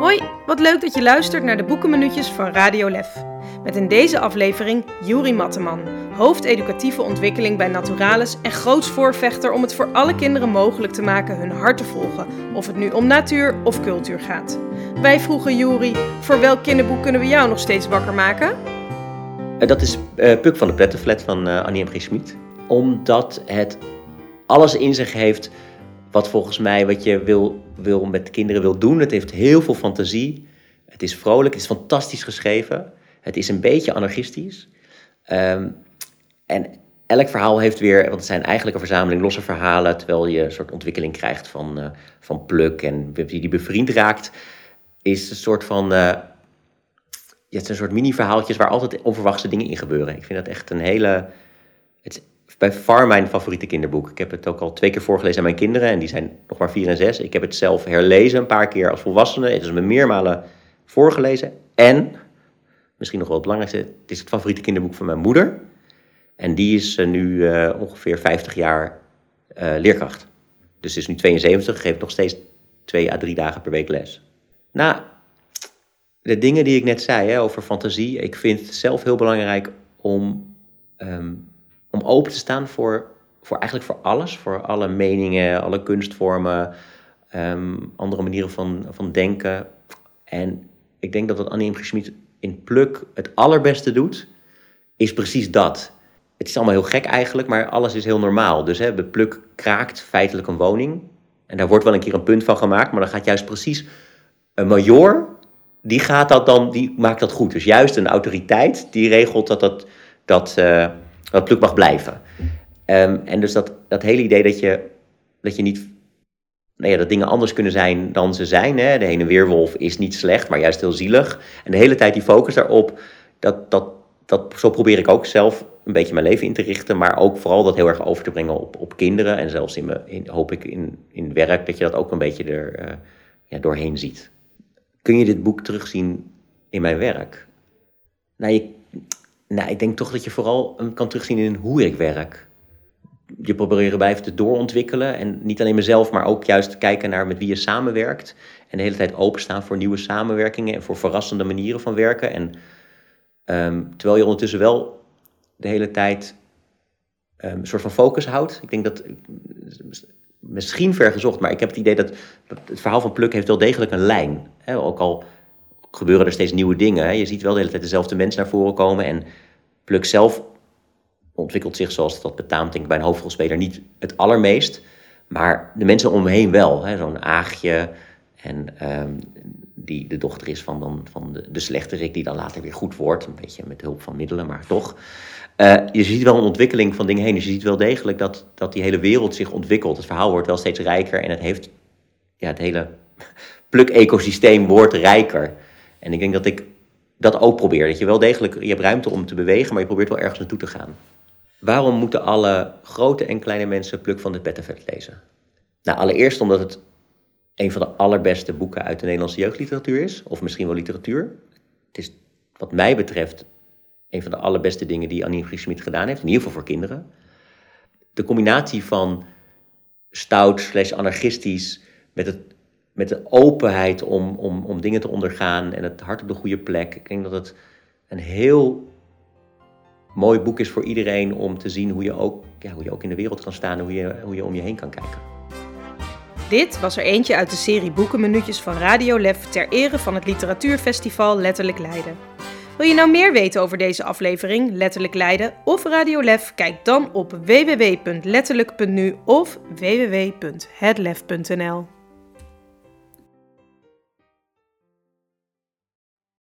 Hoi, wat leuk dat je luistert naar de boekenminuutjes van Radio Lef. Met in deze aflevering Juri Matteman, hoofd educatieve ontwikkeling bij Naturalis en groots voorvechter om het voor alle kinderen mogelijk te maken hun hart te volgen, of het nu om natuur of cultuur gaat. Wij vroegen Juri, voor welk kinderboek kunnen we jou nog steeds wakker maken? Eh, Dat is eh, Puk van de Plettenflat van eh, Annie M. G. Schmid. Omdat het alles in zich heeft wat volgens mij wat je wil, wil met kinderen wil doen. Het heeft heel veel fantasie. Het is vrolijk, het is fantastisch geschreven. Het is een beetje anarchistisch. Ehm, en elk verhaal heeft weer, want het zijn eigenlijk een verzameling losse verhalen, terwijl je een soort ontwikkeling krijgt van, eh, van Pluk en wie die bevriend raakt, is een soort van, eh, ja, het zijn een soort mini-verhaaltjes waar altijd onverwachte dingen in gebeuren. Ik vind dat echt een hele, het bij far mijn favoriete kinderboek. Ik heb het ook al twee keer voorgelezen aan mijn kinderen en die zijn nog maar vier en zes. Ik heb het zelf herlezen een paar keer als volwassene. Het is me meermalen voorgelezen en, misschien nog wel het belangrijkste, het is het favoriete kinderboek van mijn moeder. En die is eh, nu eh, ongeveer 50 jaar eh, leerkracht. Dus is nu 72, geeft nog steeds twee à drie dagen per week les. Nou, de dingen die ik net zei hè, over fantasie, ik vind het zelf heel belangrijk om, ehm, om open te staan voor, voor eigenlijk voor alles. Voor alle meningen, alle kunstvormen, ehm, andere manieren van, van denken. En ik denk dat wat Annie M. Schmid in Pluk het allerbeste doet, is precies dat. Het is allemaal heel gek eigenlijk, maar alles is heel normaal. Dus hè, de Pluk kraakt feitelijk een woning. En daar wordt wel een keer een punt van gemaakt, maar dan gaat juist precies een major, die gaat dat dan, die maakt dat goed. Dus juist een autoriteit, die regelt dat dat, dat, eh, dat Pluk mag blijven. Ehm, en dus dat, dat hele idee dat je, dat je niet nou ja, dat dingen anders kunnen zijn dan ze zijn. Hè? De heen en weerwolf is niet slecht, maar juist heel zielig. En de hele tijd die focus daarop, dat, dat, dat, zo probeer ik ook zelf een beetje mijn leven in te richten. Maar ook vooral dat heel erg over te brengen op, op kinderen. En zelfs in, me, hoop ik in, in werk dat je dat ook een beetje er uh, ja, doorheen ziet. Kun je dit boek terugzien in mijn werk? Nou, je, nou, ik denk toch dat je vooral kan terugzien in hoe ik werk je proberen bij te doorontwikkelen. En niet alleen mezelf, maar ook juist kijken naar met wie je samenwerkt. En de hele tijd openstaan voor nieuwe samenwerkingen en voor verrassende manieren van werken. En um, terwijl je ondertussen wel de hele tijd um, een soort van focus houdt. Ik denk dat, misschien ver gezocht, maar ik heb het idee dat, dat het verhaal van Pluk heeft wel degelijk een lijn. Hè? Ook al gebeuren er steeds nieuwe dingen. Hè? Je ziet wel de hele tijd dezelfde mensen naar voren komen. En Pluk zelf ontwikkelt zich zoals dat betaamt denk ik bij een hoofdrolspeler niet het allermeest. Maar de mensen om me heen wel. Zo'n Aagje en um, die de dochter is van, dan, van de, de slechterik die dan later weer goed wordt. Een beetje met hulp van middelen, maar toch. Uh, je ziet wel een ontwikkeling van dingen heen. Dus je ziet wel degelijk dat, dat die hele wereld zich ontwikkelt. Het verhaal wordt wel steeds rijker en het heeft... Ja, het hele pluk-ecosysteem wordt rijker. En ik denk dat ik dat ook probeer. Dat je wel degelijk... Je hebt ruimte om te bewegen, maar je probeert wel ergens naartoe te gaan. Waarom moeten alle grote en kleine mensen Pluk van de Pettenvet lezen? Nou, allereerst omdat het een van de allerbeste boeken uit de Nederlandse jeugdliteratuur is, of misschien wel literatuur. Het is, wat mij betreft, een van de allerbeste dingen die Annie G. Schmid gedaan heeft, in ieder geval voor kinderen. De combinatie van stout slash anarchistisch met, het, met de openheid om, om, om dingen te ondergaan en het hart op de goede plek. Ik denk dat het een heel mooi boek is voor iedereen om te zien hoe je ook, ja, hoe je ook in de wereld kan staan en hoe je, hoe je om je heen kan kijken. Dit was er eentje uit de serie Boekenminuutjes van Radio Lef ter ere van het Literatuurfestival Letterlijk Leiden. Wil je nou meer weten over deze aflevering, Letterlijk Leiden of Radio Lef? Kijk dan op www.letterlijk.nu of www.hetlef.nl.